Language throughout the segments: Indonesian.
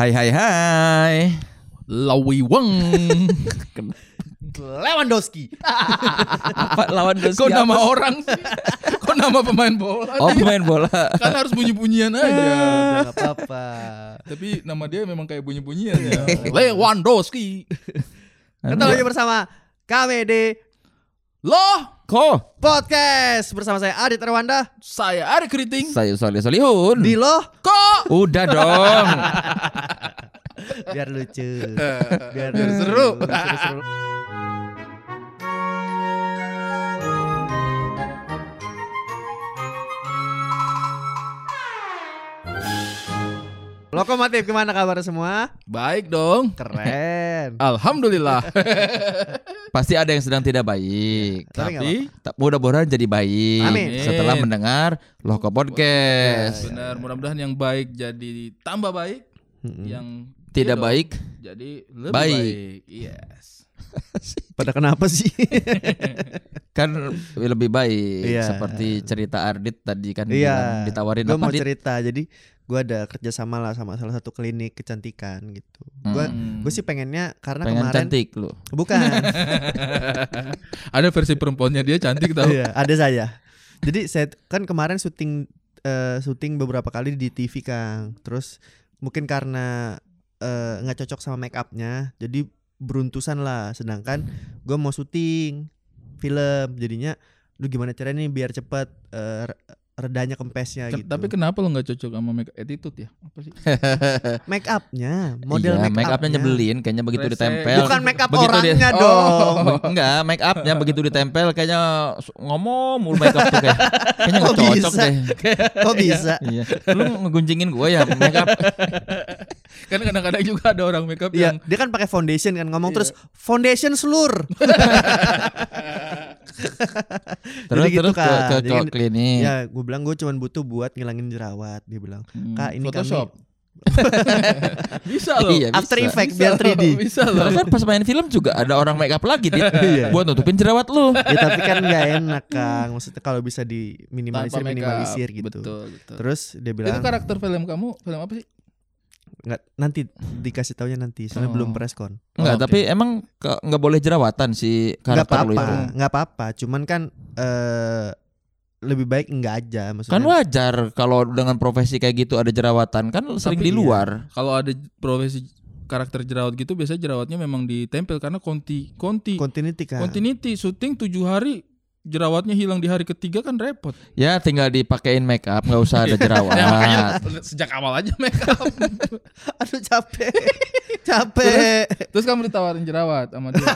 Hai hai hai. Lawi Weng. Lewandowski. Apa lawan Doski Kok nama apa? orang sih? Kok nama pemain bola? Oh pemain bola. Kan harus bunyi-bunyian aja. Gak apa-apa. Tapi nama dia memang kayak bunyi-bunyian ya. Lewandowski. Ketemu lagi bersama kami di Loh, Ko. podcast bersama saya Adit Erwanda saya Ari Keriting. Saya Soleh Solihun. di Loh Kok? Udah dong. biar lucu. Biar Biar, lucu. seru. Lokomotif gimana kabar semua? Baik dong. Keren. Alhamdulillah. Pasti ada yang sedang tidak baik. Tapi nggak Tapi Tak mudah-mudahan jadi baik. Amin. Setelah mendengar Loko Podcast. benar, mudah-mudahan yang baik jadi tambah baik, Mm-mm. yang Tidak iya baik. jadi lebih Baik. baik. Yes. Pada kenapa sih? Kan lebih baik. Iya. Seperti cerita Ardit tadi kan Iya. ditawarin gue apa mau cerita jadi gue ada kerjasama lah sama salah satu klinik kecantikan gitu gue Hmm. gue sih pengennya karena Pengen kemarin cantik lu. bukan Ada versi perempuannya dia cantik tau. Iya, ada saya jadi saya kan kemarin syuting eh, syuting beberapa kali di TV kang terus mungkin karena eh, nggak cocok sama make upnya jadi beruntusan lah sedangkan gue mau syuting film jadinya lu gimana caranya nih biar cepet eh, re- redanya kempesnya Ken- gitu Tapi kenapa lo nggak cocok sama make attitude ya? Apa sih? make upnya model iya, make, make upnya nyebelin kayaknya begitu Rese. ditempel. Bukan make up begitu dia- orangnya Oh. dong. Be- Enggak, make upnya begitu ditempel kayaknya ngomong mulu make up tuh kayak kayaknya nggak Kok cocok bisa? deh. Kok bisa? Iya. Lu ngegunjingin gue ya make up. Kan kadang-kadang juga ada orang make up Iya, yang dia kan pakai foundation kan ngomong Iya. terus foundation seluruh. Terus gitu terus ke, kan. ke, Jadi ke klinik. Ya, gue bilang gue cuman butuh buat ngilangin jerawat. Dia bilang, Hmm, "Kak, ini Photoshop. kami Bisa loh. Iya, After bisa. Effect Bisa biar loh, 3D." Bisa loh. Terus kan pas main film juga ada orang make up lagi Dit. Iya. buat nutupin jerawat lu. ya tapi kan nggak enak, Kang. Maksudnya kalau bisa di minimalisir gitu. Betul, betul. Terus dia itu bilang, karakter film kamu film apa sih? Nggak nanti dikasih taunya nanti, soalnya Oh. belum preskon. Enggak, Oke. tapi emang ke- nggak boleh jerawatan si Nggak karakter lu apa-apa, itu. nggak apa-apa. Cuman kan eh lebih baik enggak aja maksudnya. Kan wajar kalau dengan profesi kayak gitu ada jerawatan kan sering Tapi di iya. luar. Kalau ada profesi karakter jerawat gitu biasanya jerawatnya memang ditempel karena konti konti continuity kan. continuity syuting tujuh hari jerawatnya hilang di hari ketiga kan repot. Ya tinggal dipakein make up nggak usah ada jerawat. Ya, makanya sejak awal aja make up. Aduh capek. capek. Terus kamu ditawarin jerawat sama dia.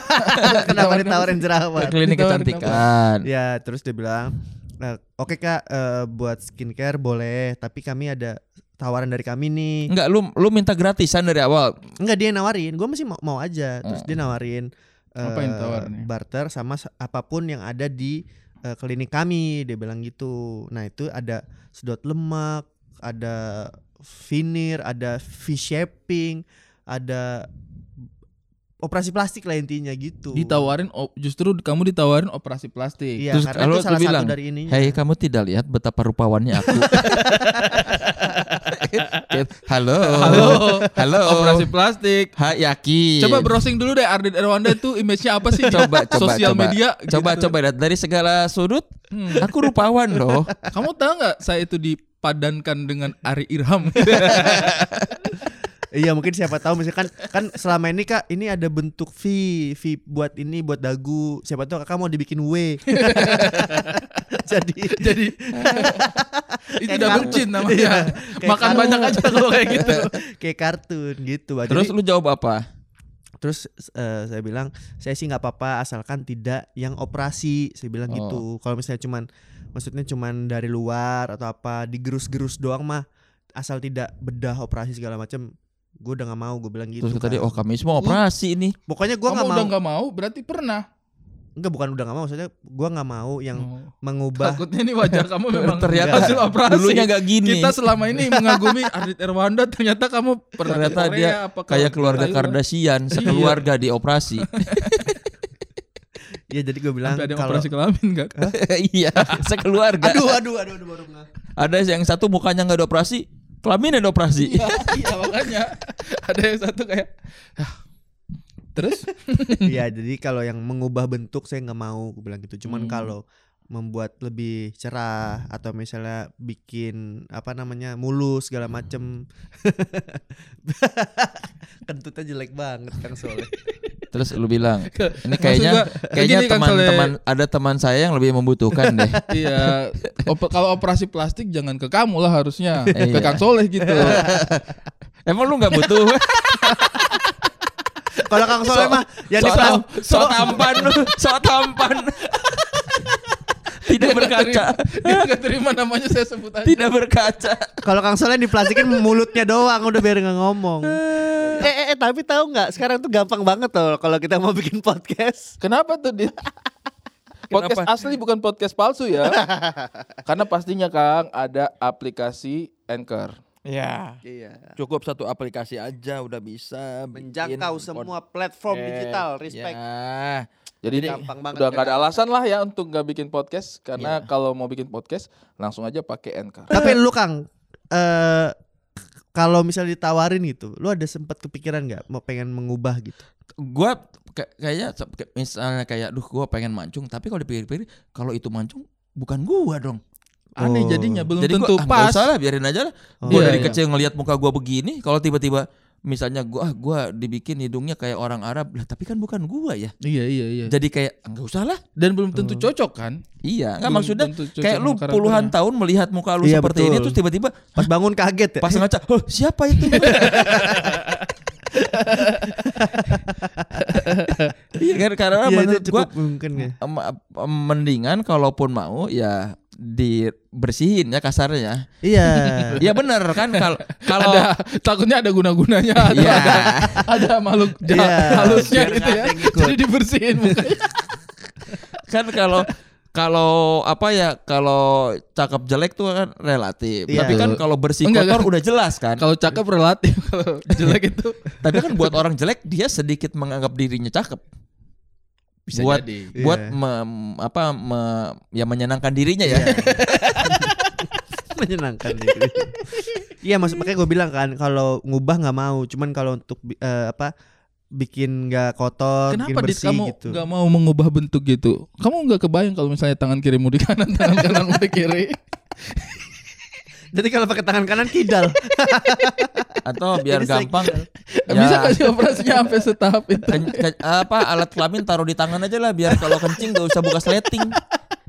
Kenapa ditawarin Ke jerawat? klinik Ditawarin kecantikan. Ya, terus dia bilang, "Eh, "Oke Kak, eh, buat skincare boleh, tapi kami ada tawaran dari kami nih." Enggak, lu lu minta gratisan dari awal. Enggak dia nawarin, gue masih mau, mau aja. Terus Oh. dia nawarin Apa eh, yang ditawarin ya? barter sama apa pun yang ada di eh, klinik kami, dia bilang gitu. Nah, itu ada sedot lemak, ada veneer, ada V-shaping, ada operasi plastik lah intinya gitu. Ditawarin oh, justru kamu ditawarin operasi plastik. Iya, Terus karena kalau itu salah bilang, satu dari ininya. Hei, kamu tidak lihat betapa rupawannya aku. Halo. Halo. Halo. Operasi plastik. Ha, yakin. Coba browsing dulu deh Ardit Erwanda itu image-nya apa sih? coba coba sosial coba. media. Coba gitu. coba dari segala sudut. Hmm. Aku rupawan loh. Kamu tahu nggak saya itu dipadankan dengan Ari Irham? Iya mungkin siapa tahu misalkan kan selama ini kak ini ada bentuk V V buat ini buat dagu siapa tahu kakak mau dibikin W jadi Jadi itu chin Iya, namanya. kayak Makan kartun. banyak aja kalau kayak gitu. kayak kartun gitu. Terus Jadi- lu jawab apa? terus eh, saya bilang saya sih nggak apa-apa asalkan tidak yang operasi saya bilang Oh. gitu kalau misalnya cuman maksudnya cuman dari luar atau apa digerus-gerus doang mah asal tidak bedah operasi segala macam gue udah nggak mau gue bilang gitu Terus tadi kan. oh kami semua operasi ini. pokoknya gue nggak mau udah nggak mau berarti pernah. Enggak bukan udah nggak mau maksudnya gue nggak mau yang Oh. mengubah Takutnya ini wajah kamu memang Ternyata hasil operasi. Dulunya gak gini. Kita selama ini mengagumi Ardit Erwanda ternyata kamu pernah Ternyata Korea, dia apa kayak keluarga Thailand. Kardashian, sekeluarga dioperasi. ya jadi gue bilang Sampai ada kalau operasi kelamin enggak? iya, sekeluarga. aduh aduh aduh aduh baru Ada yang satu mukanya nggak dioperasi, Kelamin ada operasi. Iya, iya makanya ada yang satu kayak terus Iya, jadi kalau yang mengubah bentuk saya nggak mau aku bilang gitu. Cuman Hmm. kalau membuat lebih cerah atau misalnya bikin apa namanya mulus segala macem kentutnya jelek banget Kang Soleh. Terus lu bilang, ini kayaknya gua, kayaknya kan, teman-teman ada teman saya yang lebih membutuhkan deh. iya op- kalau operasi plastik jangan ke kamu lah harusnya ke Iya. Kang Soleh gitu Emang lu nggak butuh? Kalau Kang Soleh mah yang so, di tam, so tampan lu, so tampan. Tidak Dia berkaca, terima- dia nggak terima namanya saya sebut aja tidak berkaca. kalau Kang Soleh diplastikin mulutnya doang udah biar nggak ngomong. eh, eh, eh, tapi tahu nggak sekarang tuh gampang banget loh kalau kita mau bikin podcast. Kenapa tuh Dit? Podcast asli bukan podcast palsu ya. Karena pastinya Kang ada aplikasi Anchor. Ya. Iya. Cukup satu aplikasi aja udah bisa bikin Menjangkau semua platform podcast. digital, respect. Ya. Jadi Gampang banget udah nggak kan? ada alasan lah ya untuk nggak bikin podcast karena kalau mau bikin podcast langsung aja pakai Anchor. Tapi lu Kang, eh kalau misalnya ditawarin gitu, lu ada sempat kepikiran nggak mau pengen mengubah gitu? Gua kayak- kayaknya misalnya kayak, duh gua pengen mancung, tapi kalau dipikir-pikir, kalau itu mancung bukan gua dong. Aneh Oh. jadinya belum Jadi tentu gua, ah, nggak pas. usah lah, biarin aja lah. Oh. Gua Iya, dari iya. kecil ngelihat muka gua begini, kalau tiba-tiba misalnya gua ah, gua dibikin hidungnya kayak orang Arab, lah tapi kan bukan gua ya. Iya iya iya. Jadi kayak "Ah, nggak usah lah. Dan belum tentu cocok kan? Iya, nggak maksudnya kayak lu puluhan tahun melihat muka lu Iya, seperti ini betul. terus tiba-tiba Pas bangun kaget ya? pas ngaca, "Oh, siapa itu?" Iya kan karena itu menurut gua mungkin ya. mendingan kalaupun mau ya dibersihin ya kasarnya. Iya. Iya bener kan kalau kalau Ada takutnya ada guna-gunanya atau Iya. ada ada makhluk jahat Iya, halusnya biar gitu ya. ada. Jadi dibersihin mukanya. kan kalau kalau apa ya kalau cakep jelek tuh kan relatif. Iya. Tapi kan kalau bersih Enggak, kotor kan. udah jelas kan. Kalau cakep relatif, kalau jelek itu Tapi kan buat orang jelek dia sedikit menganggap dirinya cakep. Bisa buat jadi. buat Iya. me- apa me- ya menyenangkan dirinya ya. menyenangkan diri. Iya maksud makanya gue bilang kan kalau ngubah nggak mau, cuman kalau untuk eh, apa bikin nggak kotor, Kenapa bikin bersih kamu gitu. nggak mau mengubah bentuk gitu? Kamu nggak kebayang kalau misalnya tangan kirimu di kanan, tangan kananmu di kiri. Jadi kalau pakai tangan kanan kidal. Atau biar Jadi gampang kidal. Bisa kasih operasinya sampai setahap itu. ken- ken- apa alat kelamin taruh di tangan aja lah biar kalau kencing gak usah buka sleting.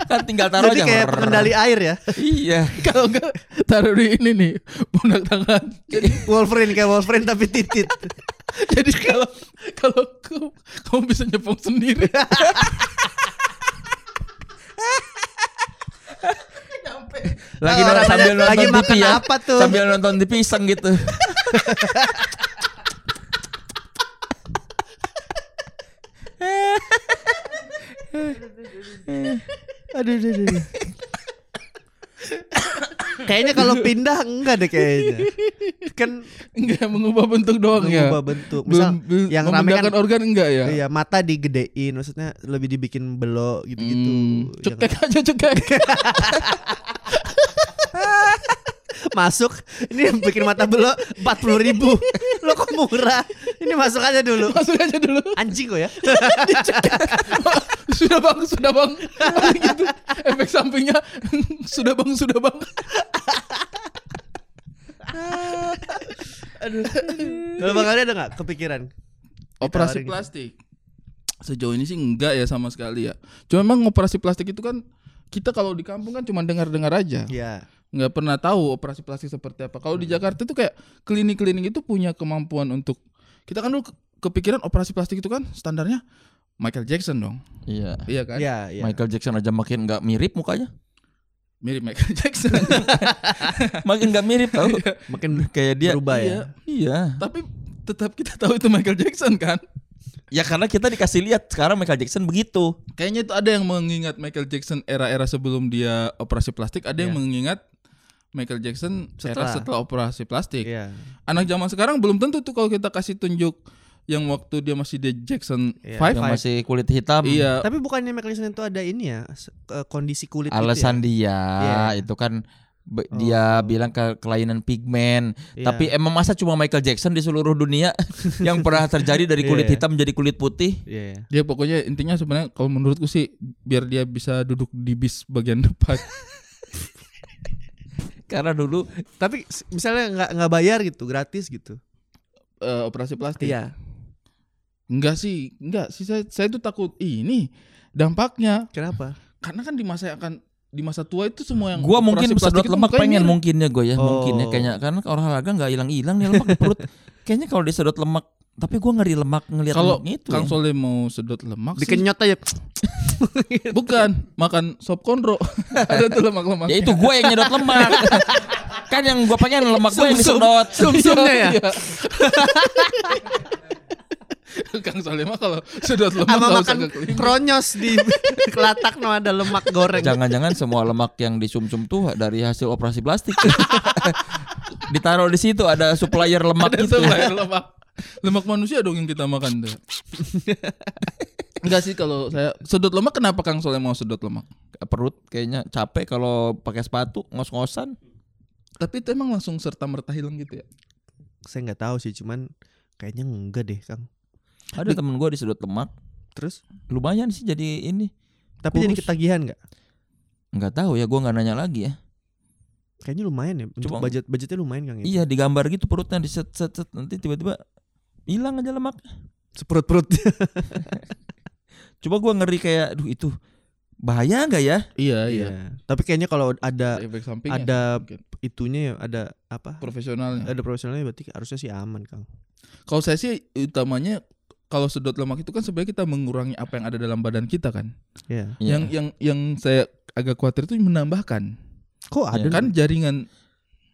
Kan tinggal taruh Jadi aja. kayak pengendali air ya. Iya. Kalau nggak taruh di ini nih pundak tangan. Jadi, Wolverine kayak Wolverine tapi titit. jadi kalau kalau kamu, kamu bisa nyepong sendiri. Lagi nonton sambil lagi nonton makan TV ya. apa tuh? Sambil nonton TV iseng gitu. Aduh, aduh, aduh, aduh. kayaknya kalau pindah enggak deh kayaknya. Kan Enggak mengubah bentuk doang ya. mengubah bentuk. Misal belum- yang rame kan organ enggak ya? Iya, mata digedein, maksudnya lebih dibikin belok gitu-gitu. Hmm, Ya cekek kan? aja cekek. Masuk, ini yang bikin mata belok 40 ribu Lo kok murah Ini masuk aja dulu Masuk aja dulu. Anjing kok ya sudah bang, sudah bang. gitu. Efek sampingnya sudah bang, sudah bang. Kalau Bang Ali ada gak kepikiran? Operasi plastik. Sejauh ini sih enggak ya sama sekali ya. Cuma memang operasi plastik itu kan kita kalau di kampung kan cuma dengar-dengar aja. Iya nggak pernah tahu operasi plastik seperti apa. Kalau di Jakarta itu kayak klinik-klinik itu punya kemampuan untuk kita kan dulu ke- kepikiran operasi plastik itu kan standarnya Michael Jackson dong. Iya. Iya kan? Iya iya Michael Jackson aja makin nggak mirip mukanya. Mirip Michael Jackson. Makin nggak mirip tau. Makin Kayak dia. berubah ya Iya. Iya. Tapi tetap kita tahu itu Michael Jackson kan. Ya karena kita dikasih lihat sekarang Michael Jackson begitu. Kayaknya itu ada yang mengingat Michael Jackson era-era sebelum dia operasi plastik, ada yang Iya. mengingat Michael Jackson era Setelah. setelah operasi plastik. Iya Anak zaman sekarang belum tentu tuh kalau kita kasih tunjuk yang waktu dia masih di Jackson Iya. 5 Yang masih kulit hitam. Iya. Tapi bukannya Michael Jackson itu ada ini ya Kondisi kulit gitu Alasan ya? dia Iya. itu kan Be- Dia Oh. bilang ke kelainan pigmen. Iya. Tapi emang masa cuma Michael Jackson di seluruh dunia yang pernah terjadi dari kulit Iya. hitam menjadi kulit putih? Iya, iya. Dia pokoknya intinya sebenarnya kalau menurutku sih biar dia bisa duduk di bis bagian depan. Karena dulu Tapi misalnya nggak nggak bayar gitu, gratis gitu. Eh, operasi plastik. Iya. Enggak sih, enggak sih saya saya tuh takut ini dampaknya Kenapa? karena kan di masa yang akan di masa tua itu semua yang gua mungkin sedot lemak pengen mirip. mungkinnya gue ya, mungkin ya Oh. kayaknya karena olahraga nggak hilang-hilang nih lemak di perut. Kayaknya kalau disedot lemak, tapi gua ngeri lemak ngelihat Kalau itu. Kang ya. Soleh mau sedot lemak sih, Dikenyot aja. bukan makan sop konro. Ada tuh lemak-lemak. Ya itu gue yang nyedot lemak. kan yang gue pengen lemak gue yang disedot. Sum-sumnya ya. Iya. Kang Soleh mah kalau sedot lemak Sama makan kronyos di kelatak no ada lemak goreng. Jangan-jangan semua lemak yang disumsum tuh dari hasil operasi plastik. Ditaruh di situ ada supplier lemak Ada gitu. tuh lahir lemak. Lemak manusia dong yang kita makan tuh. Enggak sih kalau saya sedot lemak kenapa Kang Soleh mau sedot lemak? Perut kayaknya capek kalau pakai sepatu ngos-ngosan. Tapi itu emang langsung serta merta hilang gitu ya. Saya nggak tahu sih, cuman kayaknya enggak deh, Kang. Ada temen gue disedot lemak. Terus Lumayan sih jadi ini. tapi jadi Kurus. ketagihan nggak? Nggak tahu ya gue nggak nanya lagi ya. Kayaknya lumayan ya. Untuk Coba- budget budgetnya lumayan Kang ya. Iya digambar gitu perutnya di set set set nanti tiba-tiba hilang aja lemak. Seperut-perut. Coba gue ngeri kayak, duh itu bahaya nggak ya? Iya Iya. Tapi kayaknya kalau ada Efek sampingnya ada mungkin. itunya ya, ada apa? profesionalnya. Ada profesionalnya berarti harusnya sih aman, Kang. Kalau saya sih utamanya kalau sedot lemak itu kan sebenarnya kita mengurangi apa yang ada dalam badan kita kan. Iya. Iya. Yang yang yang saya agak khawatir itu menambahkan. Kok ada Kan jaringan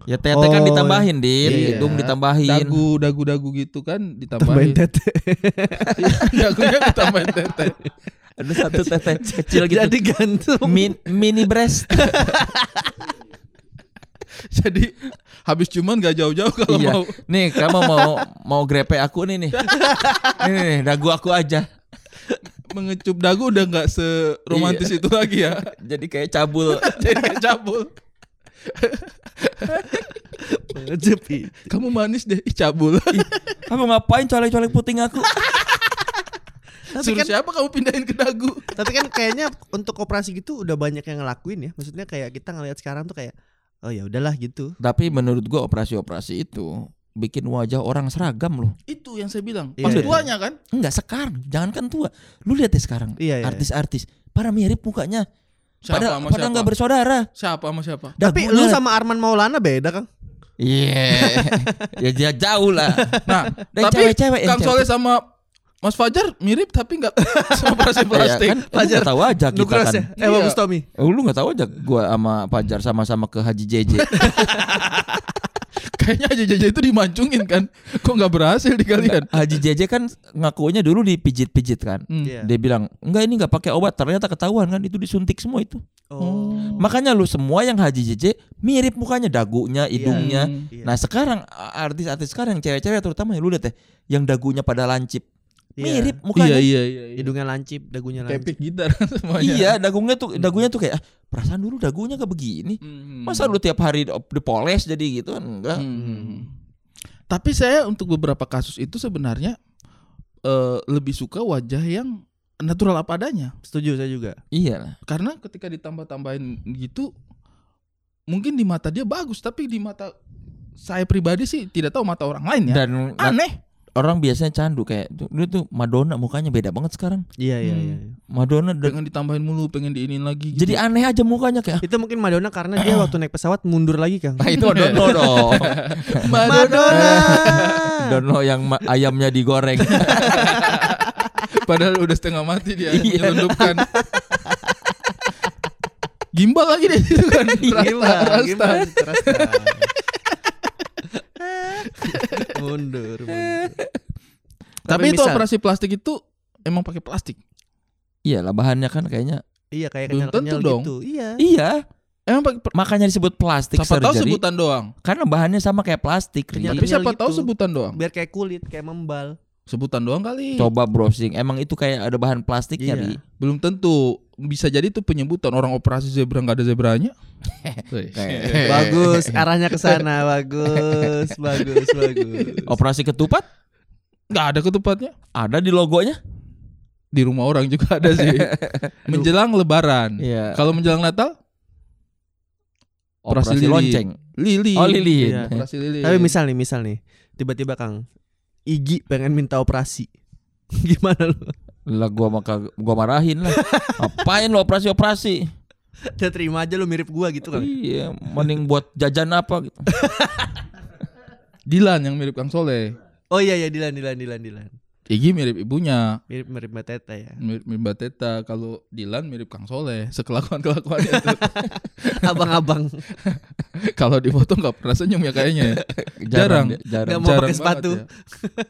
Ya tete kan Oh, ditambahin, Din. iya. Hidung ditambahin. dagu dagu dagu gitu kan tambahin ditambahin. tete. Dagunya ditambahin tete. Ada satu tete kecil gitu. Jadi gantung. Min- mini breast. Jadi habis cuman gak jauh-jauh kalau Iya. mau Nih, kamu mau mau grepe aku nih nih. Nih, nih, dagu aku aja. mengecup dagu udah nggak seromantis Iya. itu lagi ya. Jadi kayak cabul. Jadi kayak cabul. Jepi. Kamu manis deh, ih cabul. Kamu ngapain colek-colek puting aku? Tapi Suruh kan siapa kamu pindahin ke dagu? tapi kan kayaknya untuk operasi gitu udah banyak yang ngelakuin ya. Maksudnya kayak kita ngelihat sekarang tuh kayak oh ya udahlah gitu. Tapi menurut gua operasi-operasi itu bikin wajah orang seragam loh. Itu yang saya bilang. Iya, Pas iya. tuanya kan? Enggak sekarang, jangankan tua. Lu lihat deh sekarang Iya, iya. artis-artis pada mirip mukanya. Siapa Pada sama pada siapa? enggak bersaudara. Siapa sama siapa? Tapi lu sama Arman Maulana beda, Kang. Iya. ya dia jauh lah. Nah, Dan tapi cewek-cewek Kang Soleh sama Mas Fajar mirip tapi nggak operasi Ya, plastik. kan, lu nggak tahu aja kita Nugras kan. ya? Eh, Iya. bagus Tommy. Oh, lu nggak tahu aja gua sama Pajar sama-sama ke Haji JJ. Kayaknya aja jaja itu dimancungin kan. Kok nggak berhasil di kalian? Haji JJ kan ngakunya dulu dipijit-pijit kan. Hmm. Iya. Dia bilang, "Enggak ini nggak pakai obat." Ternyata ketahuan kan itu disuntik semua itu. Oh. Makanya lu semua yang Haji JJ mirip mukanya, dagunya, hidungnya. Hmm. Iya. Nah, sekarang artis-artis sekarang cewek-cewek terutama lu lihat deh yang dagunya pada lancip. Iya. Mirip Iya mukanya. iya iya. iya. Hidungnya lancip, dagunya Kayak lancip. pick gitar semuanya. Iya, dagunya tuh dagunya tuh kayak ah, perasaan dulu dagunya gak begini. Hmm. Masa lu tiap hari di- dipoles jadi gitu kan enggak. Hmm. Tapi saya untuk beberapa kasus itu sebenarnya eh, lebih suka wajah yang natural apa adanya. Setuju saya juga. Iya lah. Karena ketika ditambah-tambahin gitu mungkin di mata dia bagus tapi di mata saya pribadi sih tidak tahu mata orang lain ya. Dan Aneh. Orang biasanya candu kayak dulu tuh Madonna mukanya beda banget sekarang. Iya, iya, Hmm. iya. Madonna dan Pengen ditambahin mulu, pengen diinin lagi gitu. jadi aneh aja mukanya kayak Itu mungkin Madonna karena dia waktu naik pesawat mundur lagi, Kang. ah itu Dono dong. Madonna. Dono yang ma- ayamnya digoreng. Padahal udah setengah mati dia Iya. menyelundupkan. Gimbal lagi deh itu kan. Rasta, Gimana? rasta. Rasta. Mundur, mundur. Tapi itu misal- operasi plastik itu emang pakai plastik. iya lah bahannya kan kayaknya. Iya kayak Belum kenyal-kenyal tentu dong. gitu. Iya. Iya, Emang pakai makanya disebut plastik siapa tahu surgery. sebutan doang. Karena bahannya sama kayak plastik. Kenyal- Ri. Tapi siapa gitu. tahu sebutan doang. Biar kayak kulit, kayak membal. Sebutan doang kali. Coba browsing. Emang itu kayak ada bahan plastiknya, Iya. Belum tentu. Bisa jadi itu penyebutan orang operasi zebra nggak ada zebranya. Bagus, arahnya ke sana. Bagus, bagus, bagus. Operasi ketupat Nggak ada ketupatnya. ada di logonya? Di rumah orang juga ada sih. menjelang Lebaran. Iya. Kalau menjelang Natal, operasi Operasi lonceng. lilin. Oh, lilin. Iya. Operasi lilin. Tapi misal nih, misal nih, tiba-tiba Kang Igi pengen minta operasi. Gimana lu? Lah gua maka gua marahin lah. Apain lo operasi-operasi? Udah terima aja lu mirip gua gitu kan. Iya, mending buat jajan apa gitu. Dilan yang mirip Kang Soleh. Oh iya ya Dilan Dilan Dilan Dilan. Igi mirip ibunya. Mirip mirip Mbak Teta ya. Mirip, mirip Mbak Teta. Kalau Dilan mirip Kang Soleh. Sekelakuan-kelakuannya tuh. Abang-abang Kalau di foto nggak pernah senyum ya kayaknya. ya. Jarang. dia, jarang. Nggak mau Jarang pakai sepatu. ya.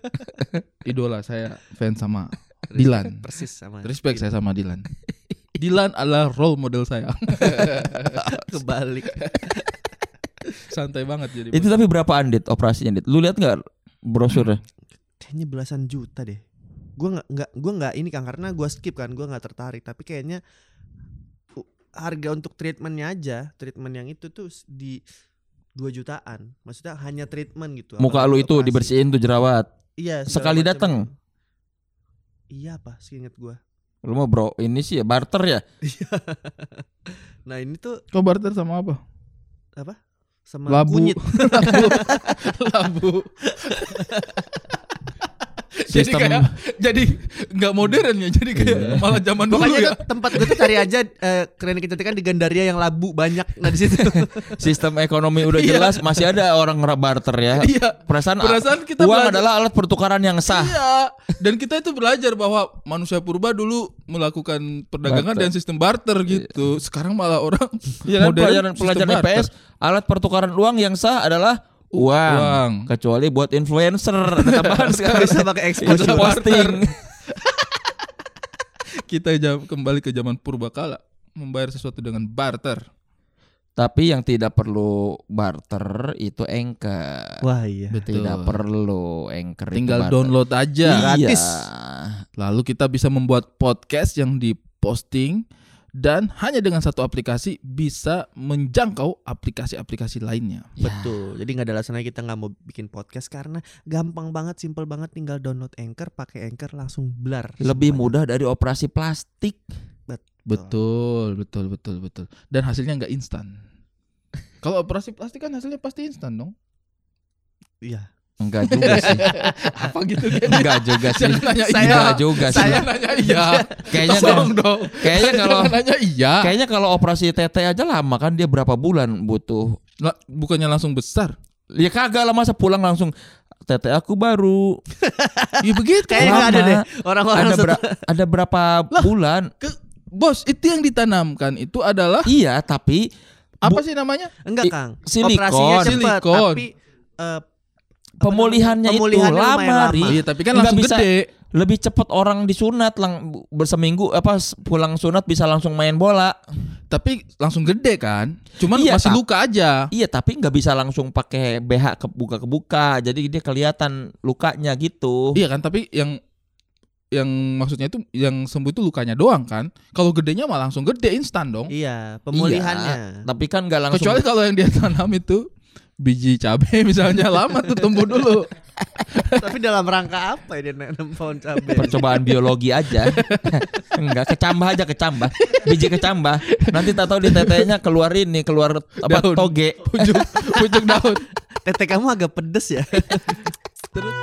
Idola saya fans sama Dilan. persis sama. Respect saya sama Dilan. Dilan adalah role model saya. kebalik. Santai banget jadi. Itu tapi berapaan dit operasinya dit? Lu lihat nggak brosurnya? Kayaknya belasan juta deh. Gua nggak nggak gua nggak ini kan karena gua skip kan, gua nggak tertarik. Tapi kayaknya harga untuk treatmentnya aja, treatment yang itu tuh di 2 jutaan. Maksudnya hanya treatment gitu. Muka lu itu operasi. dibersihin tuh jerawat. Iya. sekali macam. datang. Iya apa? Seinget gua. Lu mau bro, ini sih ya barter ya. Nah ini tuh Kau barter sama apa? apa? Sama Labu. kunyit. Labu. Labu. Jadi Sistem- kayak jadi nggak modern ya. Jadi kayak Iya. malah zaman dulu Pokoknya ya. tempat gue tuh cari aja eh, klinik kecantikan di Gandaria yang labu banyak. Nah di situ. Sistem ekonomi udah Iya. jelas, masih ada orang barter ya. Iya. Perasaan, Perasaan kita uang belajar- adalah alat pertukaran yang sah. Iya, dan kita itu belajar bahwa manusia purba dulu melakukan perdagangan Barter. dan sistem barter gitu. Sekarang malah orang Iya kan modern pelajaran pelajaran. IPS alat pertukaran uang yang sah adalah uang. Uang. Kecuali buat influencer ada tambahan sekarang. Bisa pakai exposure. posting. Kita kembali ke zaman purbakala membayar sesuatu dengan barter. Tapi yang tidak perlu barter itu anchor. Wah iya. Betul. Tidak perlu anchor Tinggal download aja. Gratis. Iya. Lalu kita bisa membuat podcast yang diposting dan hanya dengan satu aplikasi bisa menjangkau aplikasi-aplikasi lainnya. Ya. Betul. Jadi nggak ada alasan lagi kita nggak mau bikin podcast karena gampang banget, simple banget. Tinggal download Anchor, pakai Anchor langsung blar. Lebih semuanya. mudah dari operasi plastik. Betul, betul, betul, betul. Dan hasilnya nggak instan. Kalau operasi plastik kan hasilnya pasti instan dong. Iya. Enggak juga sih. Apa gitu kan? Enggak juga sih. Jangan nanya Saya- iya. Enggak juga sih. Saya nanya iya. Kayaknya Tolong kan, dong. kayaknya kalau nanya iya. kayaknya kalau operasi TT aja lama kan dia berapa bulan butuh. Lah, bukannya langsung besar. Ya kagak lah masa pulang langsung TT aku baru. Iya begitu. Kayaknya ada deh orang-orang Ada, bera- ada berapa bulan? Ke- Bos, itu yang ditanamkan itu adalah Iya, tapi apa sih namanya? Enggak, Kang. silikon. Operasinya cepat, Silikon. tapi eh, pemulihannya, Pemulihannya itu lama, lama. Ri. Iya, tapi kan Nggak langsung bisa- gede. Lebih cepat orang disunat lang berseminggu apa pulang sunat bisa langsung main bola. Tapi langsung gede kan? Cuman Iya, masih luka aja. Iya, tapi nggak bisa langsung pakai BH kebuka kebuka. Jadi dia kelihatan lukanya gitu. Iya kan, tapi yang yang maksudnya itu yang sembuh itu lukanya doang kan? Kalau gedenya malah langsung gede instan dong. iya, pemulihannya. Tapi kan nggak langsung Kecuali kalau yang dia tanam itu biji cabai misalnya lama tuh tumbuh dulu. tapi dalam rangka apa ya dia nanam pohon cabai? percobaan biologi aja. Enggak, kecambah aja kecambah. Biji kecambah. Nanti tak tahu di tetenya keluar ini, keluar apa Daun. toge. Pucuk pucuk daun. Tete kamu agak pedes ya. Terus